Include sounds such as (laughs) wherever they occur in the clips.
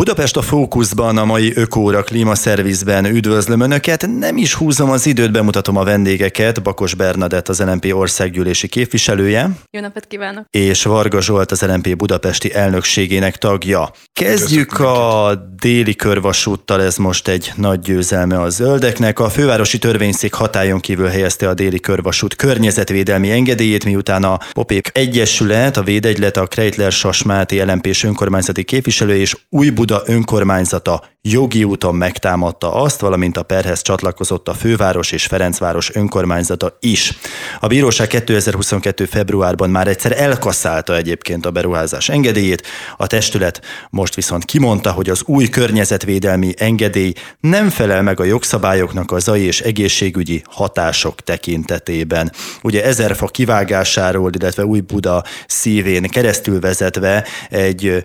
Budapest a fókuszban a mai Ökóra klímaszervizben üdvözlöm Önöket. Nem is húzom az időt, bemutatom a vendégeket. Bakos Bernadett, az LNP országgyűlési képviselője. Jó napot kívánok! És Varga Zsolt, az LNP budapesti elnökségének tagja. Kezdjük a déli körvasúttal, ez most egy nagy győzelme a zöldeknek. A fővárosi törvényszék hatályon kívül helyezte a déli körvasút környezetvédelmi engedélyét, miután a Popék Egyesület, a Védegylet, a Kreitler Sasmáti LNP-s önkormányzati képviselő és új Buda önkormányzata jogi úton megtámadta azt, valamint a perhez csatlakozott a főváros és Ferencváros önkormányzata is. A bíróság 2022. februárban már egyszer elkasszálta egyébként a beruházás engedélyét, a testület most viszont kimondta, hogy az új környezetvédelmi engedély nem felel meg a jogszabályoknak a zai és egészségügyi hatások tekintetében. Ugye ezer fa kivágásáról, illetve új Buda szívén keresztül vezetve egy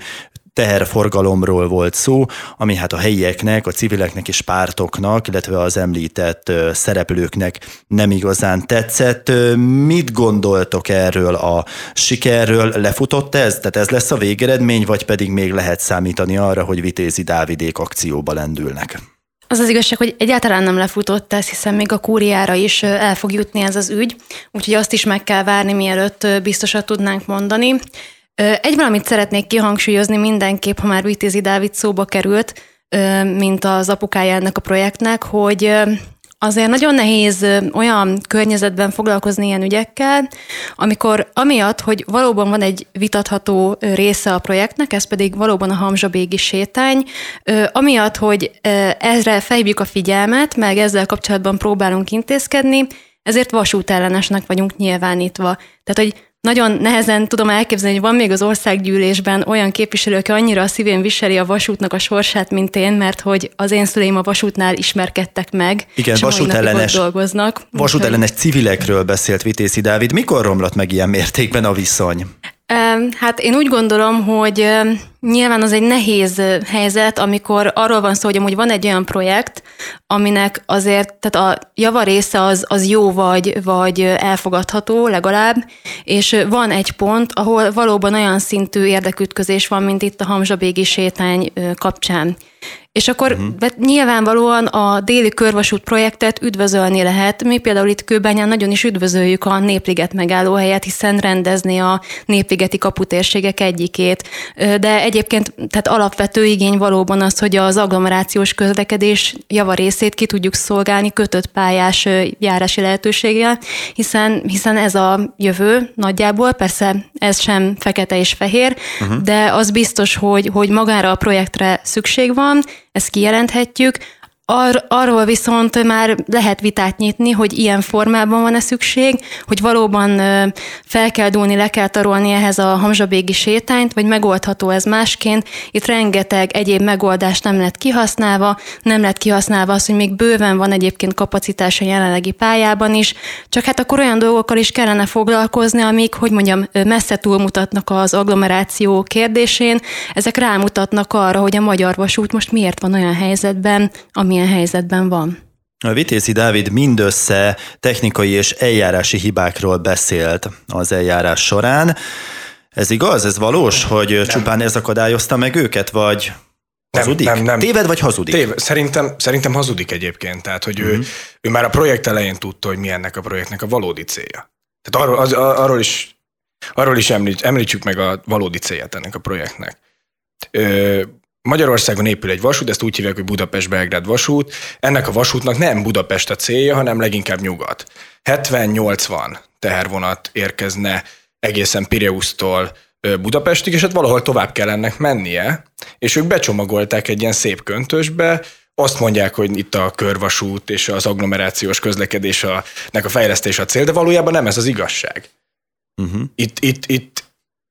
teherforgalomról volt szó, ami hát a helyieknek, a civileknek és pártoknak, illetve az említett szereplőknek nem igazán tetszett. Mit gondoltok erről a sikerről? Lefutott ez? Tehát ez lesz a végeredmény, vagy pedig még lehet számítani arra, hogy Vitézi Dávidék akcióba lendülnek? Az az igazság, hogy egyáltalán nem lefutott ez, hiszen még a kúriára is el fog jutni ez az ügy, úgyhogy azt is meg kell várni, mielőtt biztosat tudnánk mondani. Egy valamit szeretnék kihangsúlyozni mindenképp, ha már Vitézi Dávid szóba került, mint az apukája a projektnek, hogy azért nagyon nehéz olyan környezetben foglalkozni ilyen ügyekkel, amikor amiatt, hogy valóban van egy vitatható része a projektnek, ez pedig valóban a Hamzsabégi sétány, amiatt, hogy ezre felhívjuk a figyelmet, meg ezzel kapcsolatban próbálunk intézkedni, ezért vasútellenesnek vagyunk nyilvánítva. Tehát, hogy nagyon nehezen tudom elképzelni, hogy van még az országgyűlésben olyan képviselő, aki annyira a szívén viseli a vasútnak a sorsát, mint én, mert hogy az én szüleim a vasútnál ismerkedtek meg. Igen, vasútellenes, dolgoznak. Vasútellenes civilekről beszélt Vitézi Dávid. Mikor romlott meg ilyen mértékben a viszony? Hát én úgy gondolom, hogy nyilván az egy nehéz helyzet, amikor arról van szó, hogy amúgy van egy olyan projekt, aminek azért, tehát a java része az, az jó vagy, vagy elfogadható legalább, és van egy pont, ahol valóban olyan szintű érdekütközés van, mint itt a Hamzsabégi sétány kapcsán. És akkor uh-huh. nyilvánvalóan a déli körvasút projektet üdvözölni lehet. Mi például itt Kőbányán nagyon is üdvözöljük a Népliget megállóhelyet, hiszen rendezni a Népligeti kaputérségek egyikét. De egyébként tehát alapvető igény valóban az, hogy az agglomerációs közlekedés javarészét ki tudjuk szolgálni kötött pályás járási lehetőséggel, hiszen, hiszen ez a jövő nagyjából, persze ez sem fekete és fehér, uh-huh. de az biztos, hogy, hogy magára a projektre szükség van, ezt kijelenthetjük, Ar- arról viszont már lehet vitát nyitni, hogy ilyen formában van-e szükség, hogy valóban fel kell dúlni, le kell tarolni ehhez a hamzsabégi sétányt, vagy megoldható ez másként. Itt rengeteg egyéb megoldás nem lett kihasználva, nem lett kihasználva az, hogy még bőven van egyébként kapacitás a jelenlegi pályában is, csak hát akkor olyan dolgokkal is kellene foglalkozni, amik, hogy mondjam, messze túlmutatnak az agglomeráció kérdésén. Ezek rámutatnak arra, hogy a magyar vasút most miért van olyan helyzetben, ami milyen helyzetben van. A Vitézi Dávid mindössze technikai és eljárási hibákról beszélt az eljárás során. Ez igaz? Ez valós, hogy nem. csupán ez akadályozta meg őket, vagy hazudik? Nem, nem, nem. Téved vagy hazudik? Téved. Szerintem, szerintem hazudik egyébként. Tehát, hogy uh-huh. ő, mhm. ő már a projekt elején tudta, hogy mi ennek a projektnek a valódi célja. Tehát arról, az, arról is, arról is említ, említsük meg a valódi célját ennek a projektnek. Ö, Magyarországon épül egy vasút, ezt úgy hívják, hogy Budapest-Belgrád vasút. Ennek a vasútnak nem Budapest a célja, hanem leginkább nyugat. 70-80 tehervonat érkezne egészen Pireusztól Budapestig, és hát valahol tovább kell ennek mennie, és ők becsomagolták egy ilyen szép köntösbe, azt mondják, hogy itt a körvasút és az agglomerációs közlekedés a, nek a fejlesztés a cél, de valójában nem ez az igazság. Uh-huh. Itt, itt, itt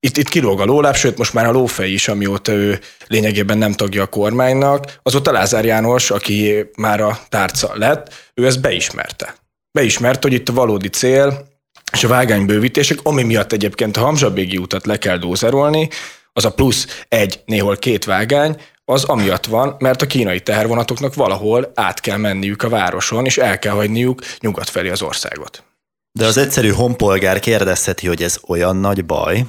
itt, itt kilóg a lóláb, sőt most már a lófej is, amióta ő lényegében nem tagja a kormánynak, azóta Lázár János, aki már a tárca lett, ő ezt beismerte. Beismerte, hogy itt a valódi cél és a vágánybővítések, ami miatt egyébként a Hamzsabégi utat le kell dózerolni, az a plusz egy, néhol két vágány, az amiatt van, mert a kínai tehervonatoknak valahol át kell menniük a városon, és el kell hagyniuk nyugat felé az országot. De az egyszerű honpolgár kérdezheti, hogy ez olyan nagy baj,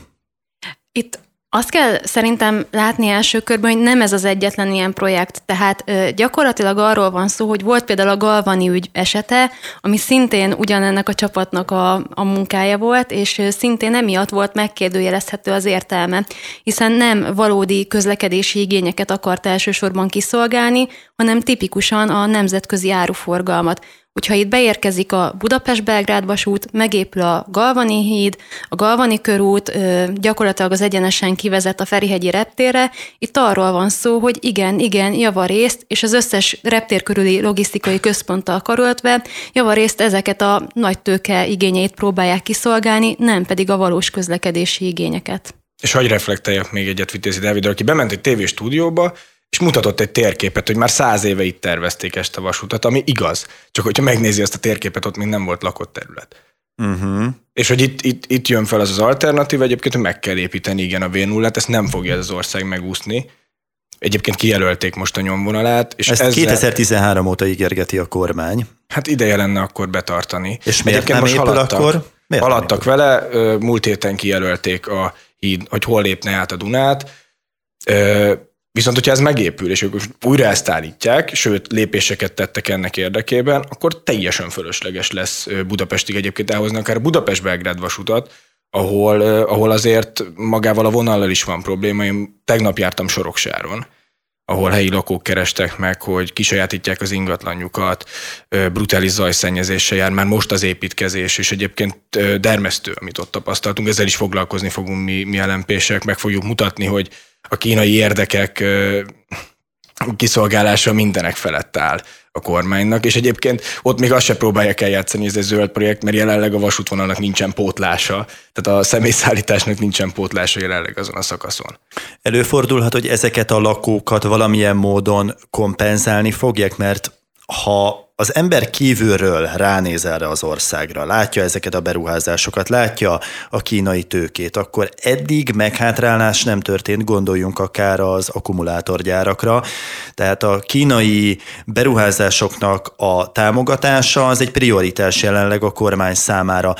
itt Azt kell szerintem látni első körben, hogy nem ez az egyetlen ilyen projekt. Tehát ö, gyakorlatilag arról van szó, hogy volt például a Galvani ügy esete, ami szintén ugyanennek a csapatnak a, a munkája volt, és szintén emiatt volt megkérdőjelezhető az értelme, hiszen nem valódi közlekedési igényeket akart elsősorban kiszolgálni, hanem tipikusan a nemzetközi áruforgalmat. Hogyha itt beérkezik a Budapest-Belgrád vasút, megépül a Galvani híd, a Galvani körút, gyakorlatilag az egyenesen kivezet a Ferihegyi reptérre. Itt arról van szó, hogy igen, igen, javarészt, és az összes reptér körüli logisztikai központtal karöltve, javarészt ezeket a nagy tőke igényeit próbálják kiszolgálni, nem pedig a valós közlekedési igényeket. És hagyj reflektáljak még egyet Vitézi Dávidra, aki bement egy tévéstúdióba, és mutatott egy térképet, hogy már száz éve itt tervezték ezt a vasutat, ami igaz. Csak hogyha megnézi azt a térképet, ott még nem volt lakott terület. Uh-huh. És hogy itt, itt, itt jön fel az az alternatív, egyébként, hogy meg kell építeni igen a v 0 ezt nem fogja ez az ország megúszni. Egyébként kijelölték most a nyomvonalát. És Ezt ezzel, 2013 óta ígérgeti a kormány. Hát ideje lenne akkor betartani. És miért Egyébként nem most épül haladtak, akkor? Miért haladtak vele, múlt héten kijelölték, a híd, hogy hol lépne át a Dunát. Viszont, hogyha ez megépül, és ők újra ezt állítják, sőt, lépéseket tettek ennek érdekében, akkor teljesen fölösleges lesz Budapestig egyébként elhozni akár Budapest-Belgrád vasutat, ahol, ahol azért magával a vonallal is van probléma. Én tegnap jártam Soroksáron, ahol helyi lakók kerestek meg, hogy kisajátítják az ingatlanjukat, brutális zajszennyezéssel jár már most az építkezés, és egyébként dermesztő, amit ott tapasztaltunk, ezzel is foglalkozni fogunk mi, mi lmp meg fogjuk mutatni, hogy a kínai érdekek kiszolgálása mindenek felett áll a kormánynak, és egyébként ott még azt se próbálják eljátszani, ez egy zöld projekt, mert jelenleg a vasútvonalnak nincsen pótlása, tehát a személyszállításnak nincsen pótlása jelenleg azon a szakaszon. Előfordulhat, hogy ezeket a lakókat valamilyen módon kompenzálni fogják, mert ha az ember kívülről ránéz erre az országra, látja ezeket a beruházásokat, látja a kínai tőkét, akkor eddig meghátrálás nem történt, gondoljunk akár az akkumulátorgyárakra. Tehát a kínai beruházásoknak a támogatása az egy prioritás jelenleg a kormány számára.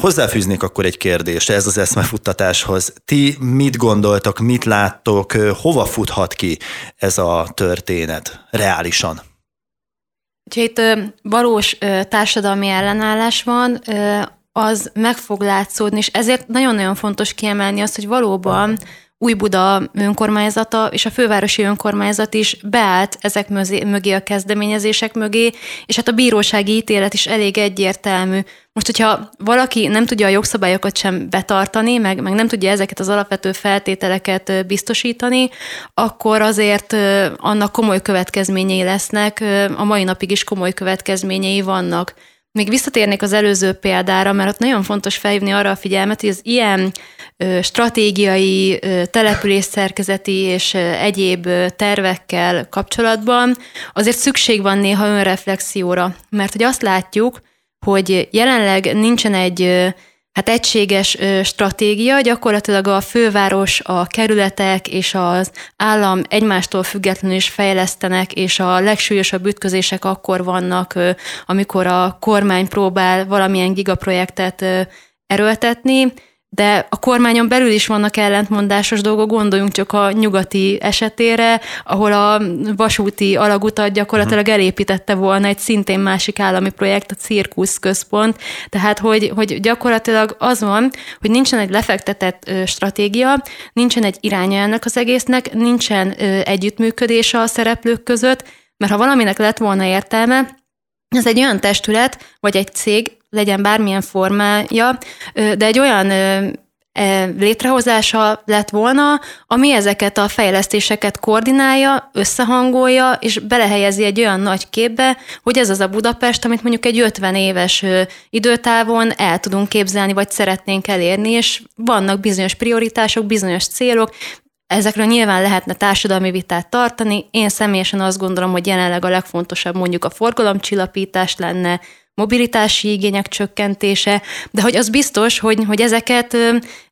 Hozzáfűznék akkor egy kérdést ez az eszmefuttatáshoz. Ti mit gondoltak, mit láttok, hova futhat ki ez a történet reálisan? Ha itt valós társadalmi ellenállás van, az meg fog látszódni, és ezért nagyon-nagyon fontos kiemelni azt, hogy valóban új Buda önkormányzata és a fővárosi önkormányzat is beállt ezek mögé a kezdeményezések mögé, és hát a bírósági ítélet is elég egyértelmű. Most, hogyha valaki nem tudja a jogszabályokat sem betartani, meg, meg nem tudja ezeket az alapvető feltételeket biztosítani, akkor azért annak komoly következményei lesznek, a mai napig is komoly következményei vannak. Még visszatérnék az előző példára, mert ott nagyon fontos felhívni arra a figyelmet, hogy az ilyen stratégiai, településszerkezeti és egyéb tervekkel kapcsolatban azért szükség van néha önreflexióra, mert hogy azt látjuk, hogy jelenleg nincsen egy hát egységes stratégia, gyakorlatilag a főváros, a kerületek és az állam egymástól függetlenül is fejlesztenek, és a legsúlyosabb ütközések akkor vannak, amikor a kormány próbál valamilyen gigaprojektet erőltetni, de a kormányon belül is vannak ellentmondásos dolgok, gondoljunk csak a nyugati esetére, ahol a vasúti alagutat gyakorlatilag elépítette volna egy szintén másik állami projekt, a Cirkusz központ, tehát hogy, hogy gyakorlatilag az van, hogy nincsen egy lefektetett stratégia, nincsen egy iránya ennek az egésznek, nincsen együttműködése a szereplők között, mert ha valaminek lett volna értelme, ez egy olyan testület, vagy egy cég, legyen bármilyen formája, de egy olyan e, létrehozása lett volna, ami ezeket a fejlesztéseket koordinálja, összehangolja, és belehelyezi egy olyan nagy képbe, hogy ez az a Budapest, amit mondjuk egy 50 éves időtávon el tudunk képzelni, vagy szeretnénk elérni, és vannak bizonyos prioritások, bizonyos célok, Ezekről nyilván lehetne társadalmi vitát tartani. Én személyesen azt gondolom, hogy jelenleg a legfontosabb mondjuk a forgalomcsillapítás lenne, mobilitási igények csökkentése, de hogy az biztos, hogy, hogy ezeket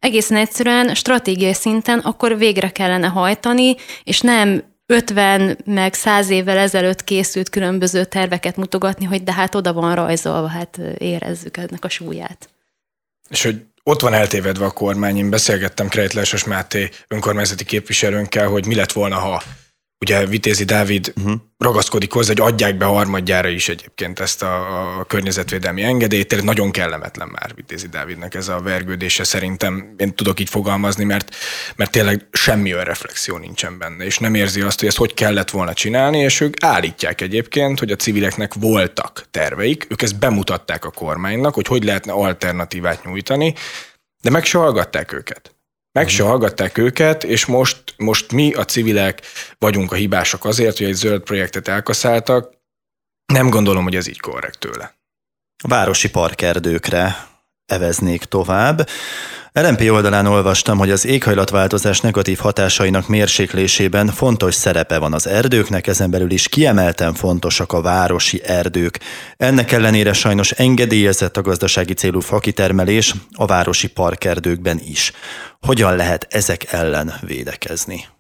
egészen egyszerűen stratégiai szinten akkor végre kellene hajtani, és nem 50 meg 100 évvel ezelőtt készült különböző terveket mutogatni, hogy de hát oda van rajzolva, hát érezzük ennek a súlyát. És hogy ott van eltévedve a kormány. Én beszélgettem Krejtleses Máté önkormányzati képviselőnkkel, hogy mi lett volna, ha ugye Vitézi Dávid uh-huh. ragaszkodik hozzá, hogy adják be harmadjára is egyébként ezt a, a környezetvédelmi engedélyt. Tehát nagyon kellemetlen már Vitézi Dávidnak ez a vergődése szerintem. Én tudok így fogalmazni, mert, mert tényleg semmi olyan reflexió nincsen benne, és nem érzi azt, hogy ezt hogy kellett volna csinálni, és ők állítják egyébként, hogy a civileknek voltak terveik, ők ezt bemutatták a kormánynak, hogy hogy lehetne alternatívát nyújtani, de meg se hallgatták őket. Meg se hallgatták őket, és most, most mi, a civilek vagyunk a hibások azért, hogy egy zöld projektet elkaszáltak. Nem gondolom, hogy ez így korrekt tőle. A városi parkerdőkre eveznék tovább. LMP oldalán olvastam, hogy az éghajlatváltozás negatív hatásainak mérséklésében fontos szerepe van az erdőknek, ezen belül is kiemelten fontosak a városi erdők. Ennek ellenére sajnos engedélyezett a gazdasági célú fakitermelés a városi parkerdőkben is. Hogyan lehet ezek ellen védekezni?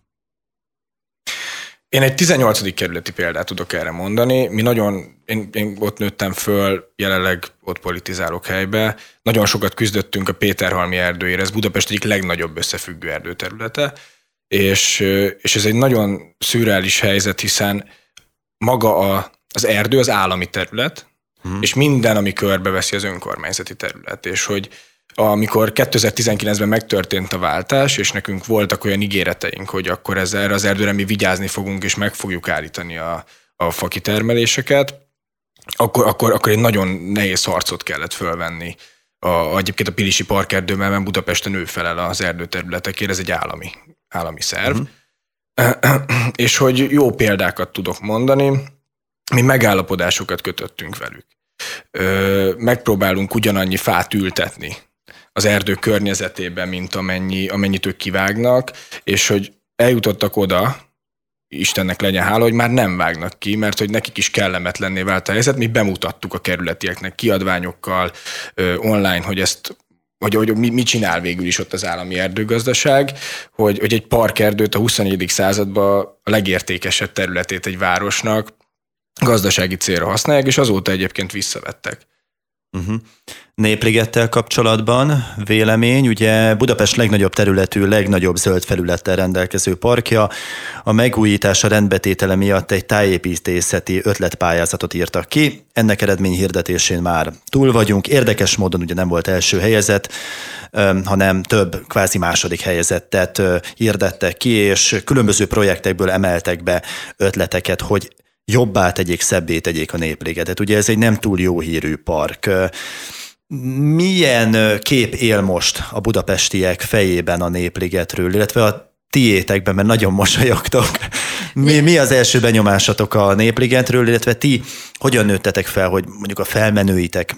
Én egy 18. kerületi példát tudok erre mondani. Mi nagyon, én, én ott nőttem föl, jelenleg ott politizálok helybe. Nagyon sokat küzdöttünk a Péterhalmi erdőért, ez Budapest egyik legnagyobb összefüggő erdőterülete, és, és ez egy nagyon szürreális helyzet, hiszen maga a, az erdő az állami terület, hmm. és minden, ami körbeveszi az önkormányzati terület, és hogy amikor 2019-ben megtörtént a váltás, és nekünk voltak olyan ígéreteink, hogy akkor ezzel erre az erdőre mi vigyázni fogunk, és meg fogjuk állítani a, a fakitermeléseket, akkor, akkor, akkor egy nagyon nehéz harcot kellett fölvenni. A, egyébként a Pilisi Parkerdőben, mert Budapesten ő felel az erdőterületekért, ez egy állami, állami szerv. Uh-huh. és hogy jó példákat tudok mondani, mi megállapodásokat kötöttünk velük. Ö, megpróbálunk ugyanannyi fát ültetni az erdő környezetében, mint amennyi, amennyit ők kivágnak, és hogy eljutottak oda, Istennek legyen hála, hogy már nem vágnak ki, mert hogy nekik is kellemetlenné vált a helyzet. Mi bemutattuk a kerületieknek kiadványokkal online, hogy ezt hogy, hogy mit mi csinál végül is ott az állami erdőgazdaság, hogy, hogy egy parkerdőt a 24. században a legértékesebb területét egy városnak gazdasági célra használják, és azóta egyébként visszavettek. Uh-huh. Népligettel kapcsolatban vélemény, ugye Budapest legnagyobb területű, legnagyobb zöld felülettel rendelkező parkja, a megújítása rendbetétele miatt egy tájépítészeti ötletpályázatot írtak ki, ennek eredmény hirdetésén már túl vagyunk, érdekes módon ugye nem volt első helyezet, hanem több kvázi második helyezettet hirdettek ki, és különböző projektekből emeltek be ötleteket, hogy jobbá tegyék, szebbé tegyék a népligetet. Ugye ez egy nem túl jó hírű park. Milyen kép él most a budapestiek fejében a népligetről, illetve a tiétekben, mert nagyon mosolyogtok. Mi, mi az első benyomásatok a népligetről, illetve ti hogyan nőttetek fel, hogy mondjuk a felmenőitek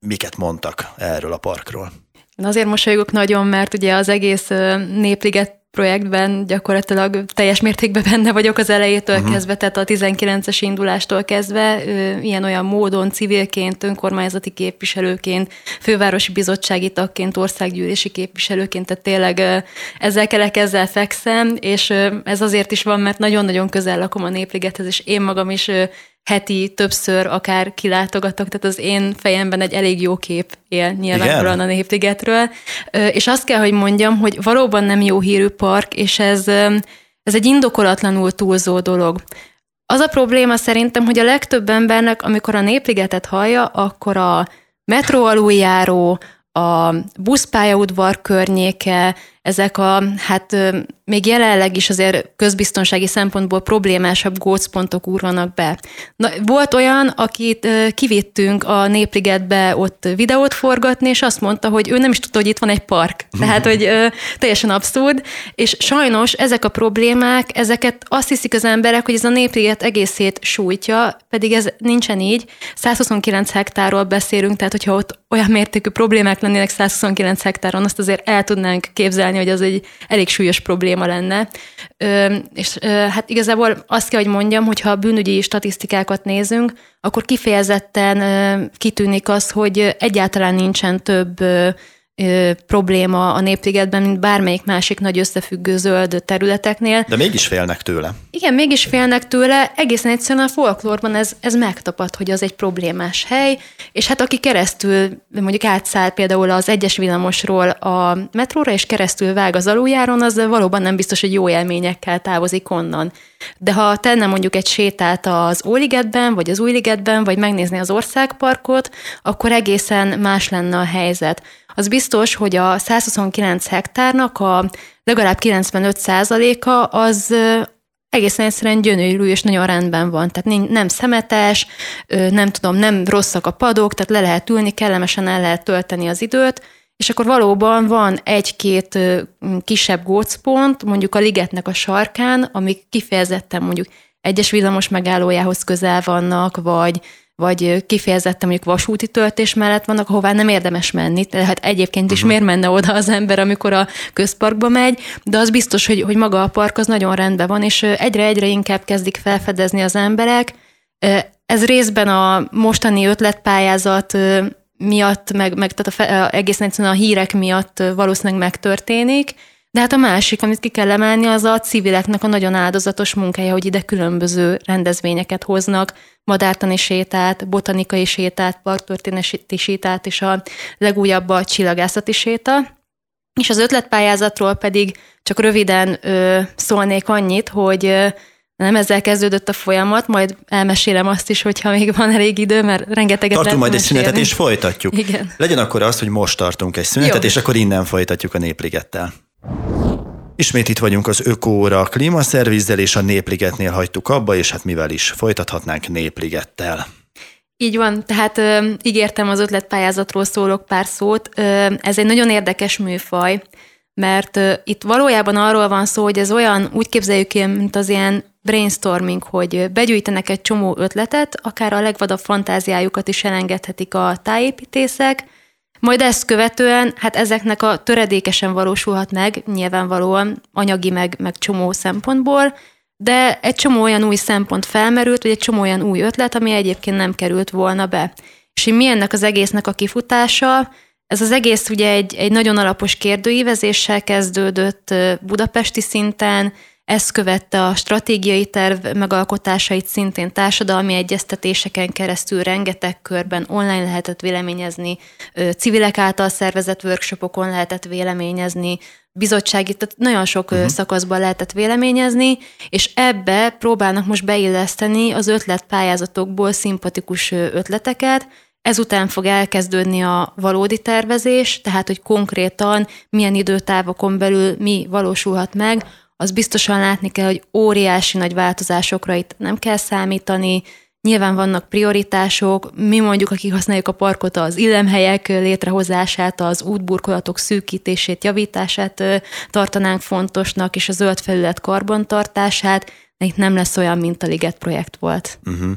miket mondtak erről a parkról? Azért mosolygok nagyon, mert ugye az egész népliget projektben gyakorlatilag teljes mértékben benne vagyok az elejétől uh-huh. kezdve, tehát a 19-es indulástól kezdve, ilyen-olyan módon civilként, önkormányzati képviselőként, fővárosi bizottsági tagként, országgyűlési képviselőként, tehát tényleg ezzel kelek, ezzel fekszem, és ez azért is van, mert nagyon-nagyon közel lakom a Népligethez, és én magam is heti többször akár kilátogatok, tehát az én fejemben egy elég jó kép él nyilvánvalóan a Népligetről. És azt kell, hogy mondjam, hogy valóban nem jó hírű park, és ez, ez egy indokolatlanul túlzó dolog. Az a probléma szerintem, hogy a legtöbb embernek, amikor a Népligetet hallja, akkor a metró aluljáró, a buszpályaudvar környéke, ezek a, hát még jelenleg is azért közbiztonsági szempontból problémásabb gócpontok úrvanak be. Na, volt olyan, akit kivittünk a Népligetbe ott videót forgatni, és azt mondta, hogy ő nem is tudta, hogy itt van egy park. Tehát, hogy teljesen abszurd, és sajnos ezek a problémák, ezeket azt hiszik az emberek, hogy ez a Népliget egészét sújtja, pedig ez nincsen így. 129 hektárról beszélünk, tehát hogyha ott olyan mértékű problémák lennének 129 hektáron, azt azért el tudnánk képzelni, hogy az egy elég súlyos probléma lenne. Ö, és ö, hát igazából azt kell, hogy mondjam, hogy ha a bűnügyi statisztikákat nézünk, akkor kifejezetten ö, kitűnik az, hogy egyáltalán nincsen több ö, ö, probléma a Népligetben, mint bármelyik másik nagy összefüggő zöld területeknél. De mégis félnek tőle. Igen, mégis félnek tőle, egészen egyszerűen a folklórban ez, ez megtapad, hogy az egy problémás hely, és hát aki keresztül, mondjuk átszáll például az egyes villamosról a metróra, és keresztül vág az aluljáron, az valóban nem biztos, hogy jó élményekkel távozik onnan. De ha tenne mondjuk egy sétát az Óligetben, vagy az Újligetben, vagy megnézni az országparkot, akkor egészen más lenne a helyzet. Az biztos, hogy a 129 hektárnak a legalább 95%-a az egészen egyszerűen gyönyörű és nagyon rendben van. Tehát nem szemetes, nem tudom, nem rosszak a padok, tehát le lehet ülni, kellemesen el lehet tölteni az időt, és akkor valóban van egy-két kisebb gócpont, mondjuk a ligetnek a sarkán, amik kifejezetten mondjuk egyes villamos megállójához közel vannak, vagy, vagy kifejezetten mondjuk vasúti töltés mellett vannak, ahová nem érdemes menni. Tehát egyébként is uh-huh. miért menne oda az ember, amikor a közparkba megy, de az biztos, hogy, hogy maga a park az nagyon rendben van, és egyre-egyre inkább kezdik felfedezni az emberek. Ez részben a mostani ötletpályázat miatt, meg, meg tehát a, a, egészen egyszerűen a hírek miatt valószínűleg megtörténik, de hát a másik, amit ki kell emelni, az a civileknek a nagyon áldozatos munkája, hogy ide különböző rendezvényeket hoznak, madártani sétát, botanikai sétát, parktörténeti sétát, és a legújabb a csillagászati séta. És az ötletpályázatról pedig csak röviden ö, szólnék annyit, hogy ö, nem ezzel kezdődött a folyamat, majd elmesélem azt is, hogyha még van elég idő, mert rengeteget Tartunk majd egy szünetet, és folytatjuk. Igen. Legyen akkor az, hogy most tartunk egy szünetet, Jó. és akkor innen folytatjuk a Népligettel. Ismét itt vagyunk az Ökóra klímaszervizzel, és a Népligetnél hagytuk abba, és hát mivel is folytathatnánk Népligettel. Így van, tehát ö, ígértem az ötletpályázatról szólok pár szót. Ö, ez egy nagyon érdekes műfaj, mert ö, itt valójában arról van szó, hogy ez olyan, úgy képzeljük ki, mint az ilyen brainstorming, hogy begyűjtenek egy csomó ötletet, akár a legvadabb fantáziájukat is elengedhetik a tájépítészek, majd ezt követően, hát ezeknek a töredékesen valósulhat meg, nyilvánvalóan anyagi meg, meg csomó szempontból, de egy csomó olyan új szempont felmerült, vagy egy csomó olyan új ötlet, ami egyébként nem került volna be. És mi ennek az egésznek a kifutása? Ez az egész ugye egy, egy nagyon alapos kérdőívezéssel kezdődött budapesti szinten, ezt követte a stratégiai terv megalkotásait szintén társadalmi egyeztetéseken keresztül rengeteg körben online lehetett véleményezni, civilek által szervezett workshopokon lehetett véleményezni, bizottsági, tehát nagyon sok uh-huh. szakaszban lehetett véleményezni, és ebbe próbálnak most beilleszteni az ötletpályázatokból szimpatikus ötleteket, Ezután fog elkezdődni a valódi tervezés, tehát hogy konkrétan milyen időtávokon belül mi valósulhat meg, az biztosan látni kell, hogy óriási nagy változásokra itt nem kell számítani, Nyilván vannak prioritások, mi mondjuk, akik használjuk a parkot, az illemhelyek létrehozását, az útburkolatok szűkítését, javítását tartanánk fontosnak, és a zöld felület karbantartását, itt nem lesz olyan, mint a Liget projekt volt. Uh-huh.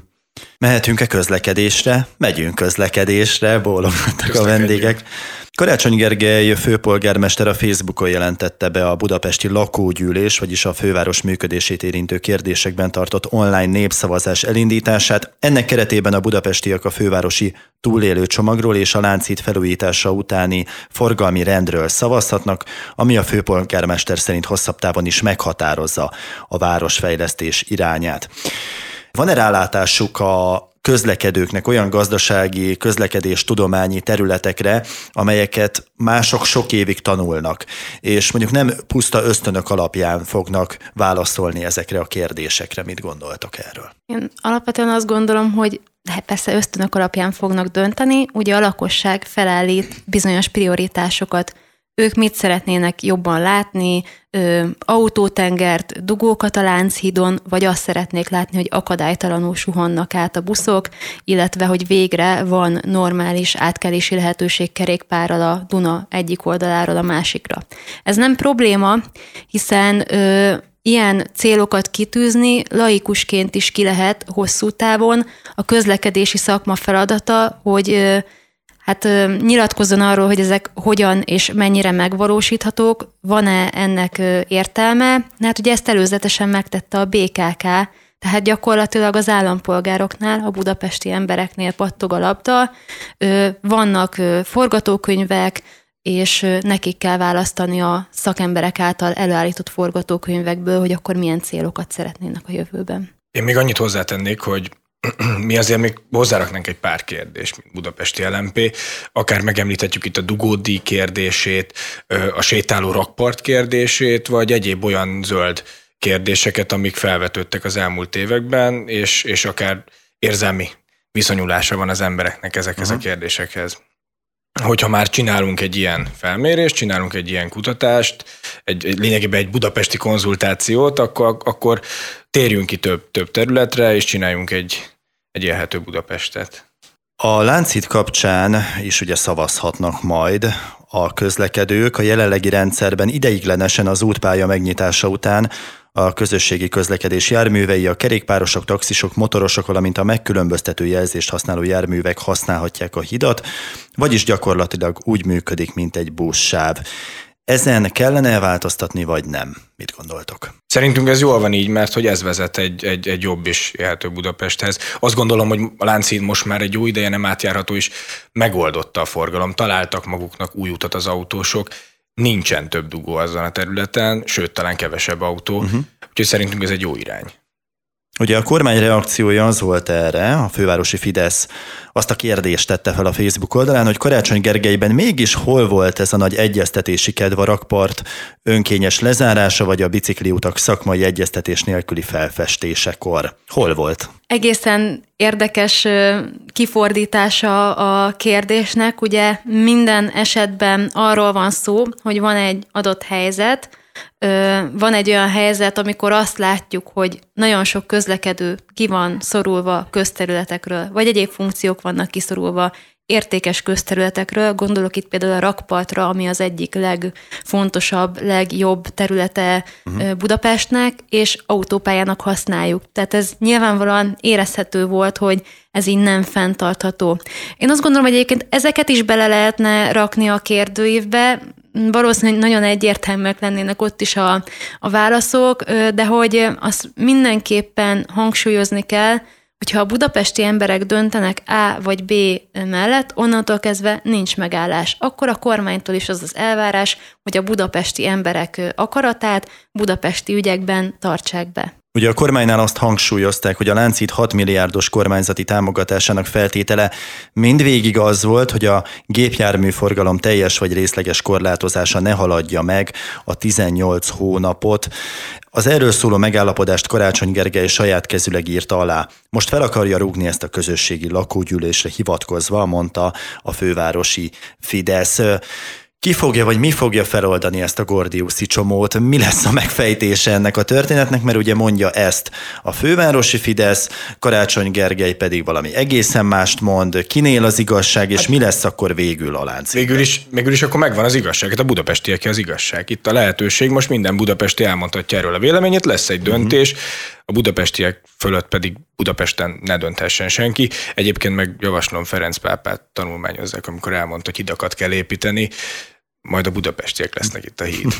Mehetünk-e közlekedésre? Megyünk közlekedésre, bólogattak a vendégek. Karácsony Gergely főpolgármester a Facebookon jelentette be a budapesti lakógyűlés, vagyis a főváros működését érintő kérdésekben tartott online népszavazás elindítását. Ennek keretében a budapestiek a fővárosi túlélő csomagról és a láncít felújítása utáni forgalmi rendről szavazhatnak, ami a főpolgármester szerint hosszabb távon is meghatározza a városfejlesztés irányát. Van-e rálátásuk a közlekedőknek olyan gazdasági, közlekedés tudományi területekre, amelyeket mások sok évig tanulnak, és mondjuk nem puszta ösztönök alapján fognak válaszolni ezekre a kérdésekre. Mit gondoltok erről? Én alapvetően azt gondolom, hogy de persze ösztönök alapján fognak dönteni, ugye a lakosság felállít bizonyos prioritásokat ők mit szeretnének jobban látni, ö, autótengert, dugókat a Lánchídon, vagy azt szeretnék látni, hogy akadálytalanul suhannak át a buszok, illetve hogy végre van normális átkelési lehetőség kerékpárral a Duna egyik oldaláról a másikra. Ez nem probléma, hiszen ö, ilyen célokat kitűzni laikusként is ki lehet hosszú távon. A közlekedési szakma feladata, hogy hát nyilatkozzon arról, hogy ezek hogyan és mennyire megvalósíthatók, van-e ennek értelme. Hát ugye ezt előzetesen megtette a BKK, tehát gyakorlatilag az állampolgároknál, a budapesti embereknél pattog a labda, vannak forgatókönyvek, és nekik kell választani a szakemberek által előállított forgatókönyvekből, hogy akkor milyen célokat szeretnének a jövőben. Én még annyit hozzátennék, hogy (clears throat) mi azért még hozzáraknánk egy pár kérdést, mint Budapesti LMP, akár megemlíthetjük itt a dugódi kérdését, a sétáló rakpart kérdését, vagy egyéb olyan zöld kérdéseket, amik felvetődtek az elmúlt években, és, és akár érzelmi viszonyulása van az embereknek ezekhez uh-huh. a kérdésekhez. Hogyha már csinálunk egy ilyen felmérést, csinálunk egy ilyen kutatást, egy, egy lényegében egy budapesti konzultációt, akkor, akkor térjünk ki több, több területre, és csináljunk egy, egy élhető Budapestet. A láncít kapcsán is ugye szavazhatnak majd a közlekedők. A jelenlegi rendszerben ideiglenesen az útpálya megnyitása után a közösségi közlekedés járművei, a kerékpárosok, taxisok, motorosok, valamint a megkülönböztető jelzést használó járművek használhatják a hidat, vagyis gyakorlatilag úgy működik, mint egy buszsáv. Ezen kellene változtatni, vagy nem? Mit gondoltok? Szerintünk ez jól van így, mert hogy ez vezet egy, egy, egy jobb és élhető Budapesthez. Azt gondolom, hogy a Lánchíd most már egy jó ideje nem átjárható, és megoldotta a forgalom. Találtak maguknak új utat az autósok, nincsen több dugó azon a területen, sőt, talán kevesebb autó, uh-huh. úgyhogy szerintünk ez egy jó irány. Ugye a kormány reakciója az volt erre, a fővárosi Fidesz azt a kérdést tette fel a Facebook oldalán, hogy Karácsony Gergelyben mégis hol volt ez a nagy egyeztetési kedv a rakpart önkényes lezárása, vagy a bicikliutak szakmai egyeztetés nélküli felfestésekor. Hol volt? Egészen érdekes kifordítása a kérdésnek. Ugye minden esetben arról van szó, hogy van egy adott helyzet, van egy olyan helyzet, amikor azt látjuk, hogy nagyon sok közlekedő ki van szorulva közterületekről, vagy egyéb funkciók vannak kiszorulva értékes közterületekről, gondolok itt például a rakpartra, ami az egyik legfontosabb, legjobb területe uh-huh. Budapestnek, és autópályának használjuk. Tehát ez nyilvánvalóan érezhető volt, hogy ez így nem fenntartható. Én azt gondolom, hogy egyébként ezeket is bele lehetne rakni a kérdőívbe, valószínűleg nagyon egyértelműek lennének ott is a, a válaszok, de hogy azt mindenképpen hangsúlyozni kell, hogyha a budapesti emberek döntenek A vagy B mellett, onnantól kezdve nincs megállás. Akkor a kormánytól is az az elvárás, hogy a budapesti emberek akaratát budapesti ügyekben tartsák be. Ugye a kormánynál azt hangsúlyozták, hogy a Láncít 6 milliárdos kormányzati támogatásának feltétele mindvégig az volt, hogy a gépjárműforgalom teljes vagy részleges korlátozása ne haladja meg a 18 hónapot. Az erről szóló megállapodást Karácsony Gergely saját kezüleg írta alá. Most fel akarja rúgni ezt a közösségi lakógyűlésre hivatkozva, mondta a fővárosi Fidesz. Ki fogja, vagy mi fogja feloldani ezt a Gordiuszi csomót? Mi lesz a megfejtése ennek a történetnek? Mert ugye mondja ezt a fővárosi Fidesz, Karácsony Gergely pedig valami egészen mást mond, kinél az igazság, és hát, mi lesz akkor végül a lánc? Végül is, végül is akkor megvan az igazság, hát a budapestiek az igazság. Itt a lehetőség, most minden budapesti elmondhatja erről a véleményét, lesz egy döntés, uh-huh. a budapestiek fölött pedig Budapesten ne dönthessen senki. Egyébként meg javaslom Ferenc pápát tanulmányozzák, amikor elmondta, hogy hidakat kell építeni majd a budapestiek lesznek itt a híd. (laughs)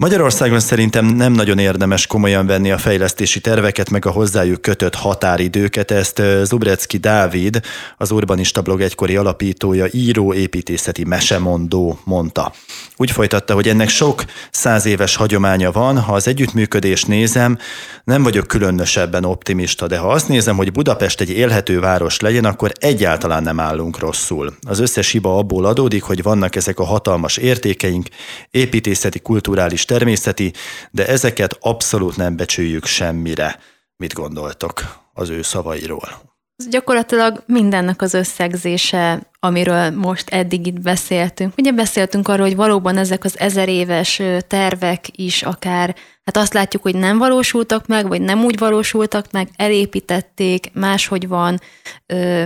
Magyarországon szerintem nem nagyon érdemes komolyan venni a fejlesztési terveket, meg a hozzájuk kötött határidőket. Ezt Zubrecki Dávid, az Urbanista blog egykori alapítója, író, építészeti mesemondó mondta. Úgy folytatta, hogy ennek sok száz éves hagyománya van, ha az együttműködést nézem, nem vagyok különösebben optimista, de ha azt nézem, hogy Budapest egy élhető város legyen, akkor egyáltalán nem állunk rosszul. Az összes hiba abból adódik, hogy vannak ezek a hatalmas értékeink, építészeti, kulturális természeti, de ezeket abszolút nem becsüljük semmire. Mit gondoltok az ő szavairól? Ez gyakorlatilag mindennek az összegzése, amiről most eddig itt beszéltünk. Ugye beszéltünk arról, hogy valóban ezek az ezer éves tervek is akár, hát azt látjuk, hogy nem valósultak meg, vagy nem úgy valósultak meg, elépítették, máshogy van,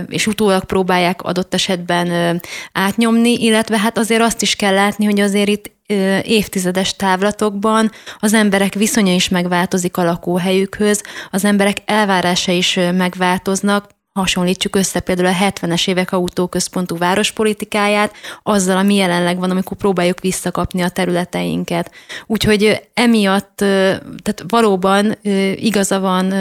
és utólag próbálják adott esetben átnyomni, illetve hát azért azt is kell látni, hogy azért itt évtizedes távlatokban az emberek viszonya is megváltozik a lakóhelyükhöz, az emberek elvárása is megváltoznak, hasonlítsuk össze például a 70-es évek autóközpontú várospolitikáját azzal, ami jelenleg van, amikor próbáljuk visszakapni a területeinket. Úgyhogy emiatt, tehát valóban igaza van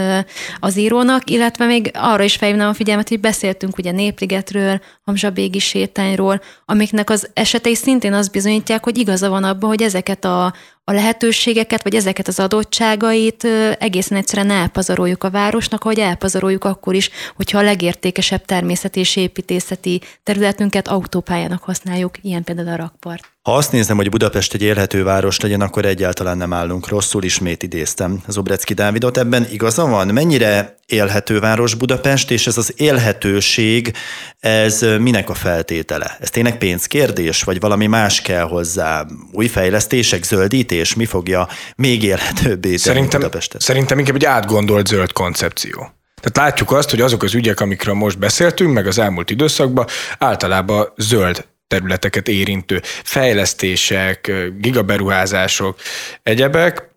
az írónak, illetve még arra is felhívnám a figyelmet, hogy beszéltünk ugye Népligetről, Hamzsabégi sétányról, amiknek az esetei szintén azt bizonyítják, hogy igaza van abban, hogy ezeket a, a lehetőségeket, vagy ezeket az adottságait egészen egyszerűen elpazaroljuk a városnak, hogy elpazaroljuk akkor is, hogyha a legértékesebb természeti és építészeti területünket autópályának használjuk, ilyen például a rakpart. Ha azt nézem, hogy Budapest egy élhető város legyen, akkor egyáltalán nem állunk rosszul, ismét idéztem Zobrecki Dávidot. Ebben igaza van? Mennyire élhető város Budapest, és ez az élhetőség, ez minek a feltétele? Ez tényleg pénzkérdés, vagy valami más kell hozzá? Új fejlesztések, zöldítés? Mi fogja még élhetőbbé tenni Budapestet? Szerintem inkább egy átgondolt zöld koncepció. Tehát látjuk azt, hogy azok az ügyek, amikről most beszéltünk, meg az elmúlt időszakban, általában zöld területeket érintő fejlesztések, gigaberuházások, egyebek,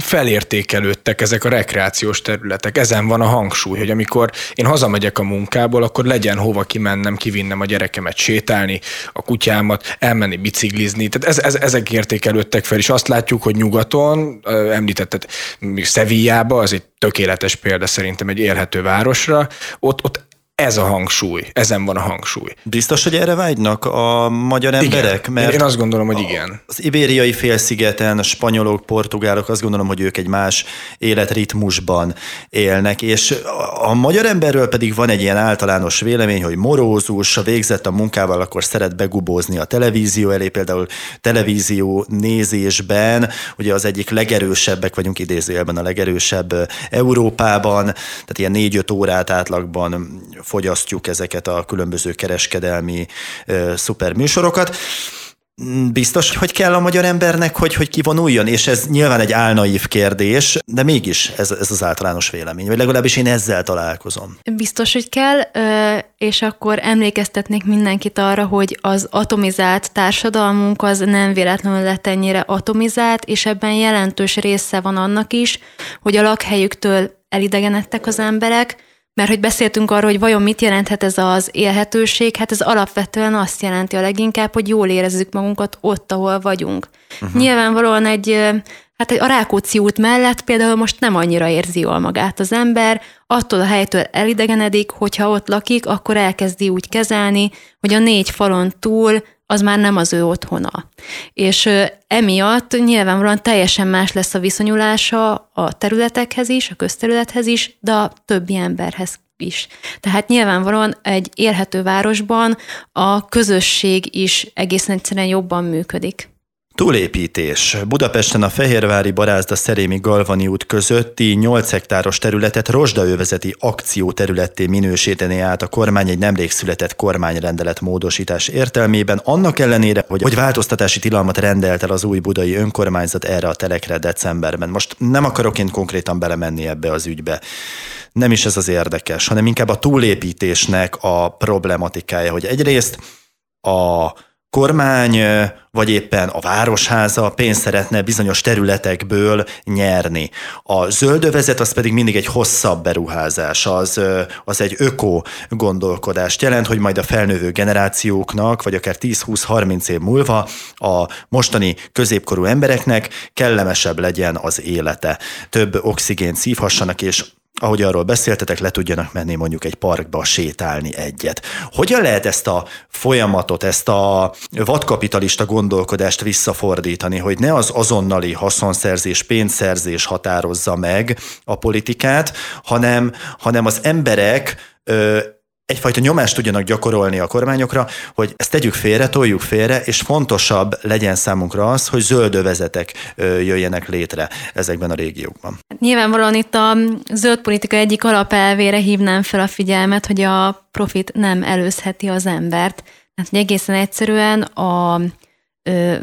felértékelődtek ezek a rekreációs területek. Ezen van a hangsúly, hogy amikor én hazamegyek a munkából, akkor legyen hova kimennem, kivinnem a gyerekemet sétálni, a kutyámat, elmenni biciklizni. Tehát ez, ez, ezek értékelődtek fel, és azt látjuk, hogy nyugaton, említetted, Szevillába, az egy tökéletes példa szerintem egy élhető városra, ott, ott ez a hangsúly, ezen van a hangsúly. Biztos, hogy erre vágynak a magyar emberek? Igen. Mert én azt gondolom, hogy igen. Az ibériai félszigeten, a spanyolok, portugálok, azt gondolom, hogy ők egy más életritmusban élnek, és a magyar emberről pedig van egy ilyen általános vélemény, hogy morózus, ha végzett a munkával, akkor szeret begubózni a televízió elé, például televízió nézésben, ugye az egyik legerősebbek vagyunk idézőjelben a legerősebb Európában, tehát ilyen négy-öt órát átlagban fogyasztjuk ezeket a különböző kereskedelmi szuperműsorokat. Biztos, hogy kell a magyar embernek, hogy, hogy kivonuljon, és ez nyilván egy álnaív kérdés, de mégis ez, ez az általános vélemény, vagy legalábbis én ezzel találkozom. Biztos, hogy kell, és akkor emlékeztetnék mindenkit arra, hogy az atomizált társadalmunk az nem véletlenül lett ennyire atomizált, és ebben jelentős része van annak is, hogy a lakhelyüktől elidegenedtek az emberek, mert hogy beszéltünk arról, hogy vajon mit jelenthet ez az élhetőség, hát ez alapvetően azt jelenti a leginkább, hogy jól érezzük magunkat ott, ahol vagyunk. Uh-huh. Nyilvánvalóan egy, hát a Rákóczi út mellett például most nem annyira érzi jól magát az ember, attól a helytől elidegenedik, hogyha ott lakik, akkor elkezdi úgy kezelni, hogy a négy falon túl az már nem az ő otthona. És emiatt nyilvánvalóan teljesen más lesz a viszonyulása a területekhez is, a közterülethez is, de a többi emberhez is. Tehát nyilvánvalóan egy élhető városban a közösség is egészen egyszerűen jobban működik. Túlépítés. Budapesten a Fehérvári Barázda Szerémi Galvani út közötti 8 hektáros területet rozsdaövezeti akcióterületté minősíteni át a kormány egy nemrég született kormányrendelet módosítás értelmében, annak ellenére, hogy, hogy változtatási tilalmat rendelt el az új budai önkormányzat erre a telekre decemberben. Most nem akarok én konkrétan belemenni ebbe az ügybe. Nem is ez az érdekes, hanem inkább a túlépítésnek a problematikája, hogy egyrészt a kormány vagy éppen a városháza pénzt szeretne bizonyos területekből nyerni. A zöldövezet az pedig mindig egy hosszabb beruházás, az, az egy öko gondolkodást jelent, hogy majd a felnövő generációknak, vagy akár 10-20-30 év múlva a mostani középkorú embereknek kellemesebb legyen az élete. Több oxigént szívhassanak, és ahogy arról beszéltetek, le tudjanak menni mondjuk egy parkba sétálni egyet. Hogyan lehet ezt a folyamatot, ezt a vadkapitalista gondolkodást visszafordítani, hogy ne az azonnali haszonszerzés, pénzszerzés határozza meg a politikát, hanem, hanem az emberek egyfajta nyomást tudjanak gyakorolni a kormányokra, hogy ezt tegyük félre, toljuk félre, és fontosabb legyen számunkra az, hogy zöld övezetek jöjjenek létre ezekben a régiókban. Nyilvánvalóan itt a zöld politika egyik alapelvére hívnám fel a figyelmet, hogy a profit nem előzheti az embert. Hát egészen egyszerűen a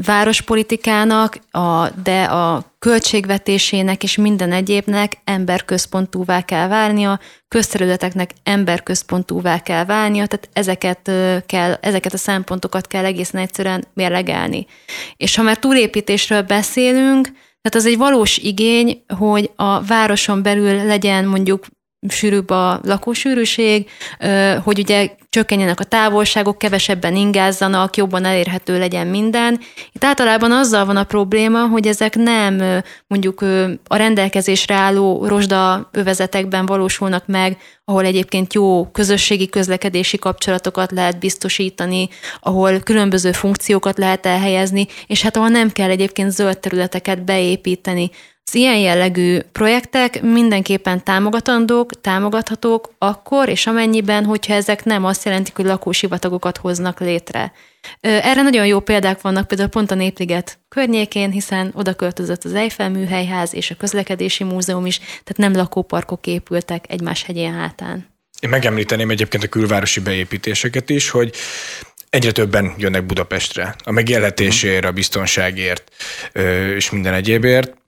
várospolitikának, a, de a költségvetésének és minden egyébnek emberközpontúvá kell válnia, közterületeknek emberközpontúvá kell válnia, tehát ezeket, kell, ezeket a szempontokat kell egészen egyszerűen mérlegelni. És ha már túlépítésről beszélünk, tehát az egy valós igény, hogy a városon belül legyen mondjuk sűrűbb a lakósűrűség, hogy ugye csökkenjenek a távolságok, kevesebben ingázzanak, jobban elérhető legyen minden. Itt általában azzal van a probléma, hogy ezek nem mondjuk a rendelkezésre álló rozsda övezetekben valósulnak meg, ahol egyébként jó közösségi közlekedési kapcsolatokat lehet biztosítani, ahol különböző funkciókat lehet elhelyezni, és hát ahol nem kell egyébként zöld területeket beépíteni. Az ilyen jellegű projektek mindenképpen támogatandók, támogathatók akkor és amennyiben, hogyha ezek nem azt jelentik, hogy lakósivatagokat hoznak létre. Erre nagyon jó példák vannak például pont a Népliget környékén, hiszen oda költözött az Eiffel műhelyház és a közlekedési múzeum is, tehát nem lakóparkok épültek egymás hegyén hátán. Én megemlíteném egyébként a külvárosi beépítéseket is, hogy egyre többen jönnek Budapestre a megélhetésért, a biztonságért és minden egyébért.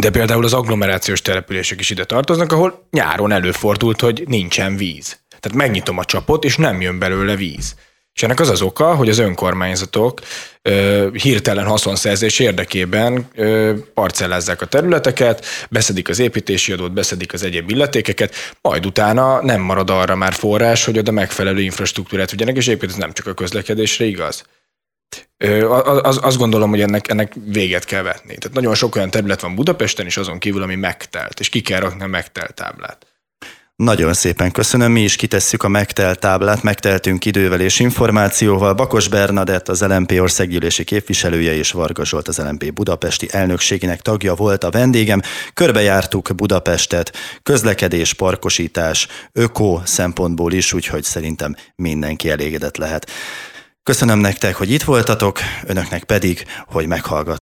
De például az agglomerációs települések is ide tartoznak, ahol nyáron előfordult, hogy nincsen víz. Tehát megnyitom a csapot, és nem jön belőle víz. És ennek az az oka, hogy az önkormányzatok ö, hirtelen haszonszerzés érdekében ö, parcellázzák a területeket, beszedik az építési adót, beszedik az egyéb illetékeket, majd utána nem marad arra már forrás, hogy oda megfelelő infrastruktúrát vigyenek, és egyébként ez nem csak a közlekedésre igaz. Az, azt gondolom, hogy ennek, ennek véget kell vetni. Tehát nagyon sok olyan terület van Budapesten is azon kívül, ami megtelt, és ki kell rakni a megtelt táblát. Nagyon szépen köszönöm, mi is kitesszük a megtelt táblát, megteltünk idővel és információval. Bakos Bernadett, az LMP országgyűlési képviselője és Varga Zsolt, az LMP budapesti elnökségének tagja volt a vendégem. Körbejártuk Budapestet, közlekedés, parkosítás, öko szempontból is, úgyhogy szerintem mindenki elégedett lehet. Köszönöm nektek, hogy itt voltatok, önöknek pedig, hogy meghallgat.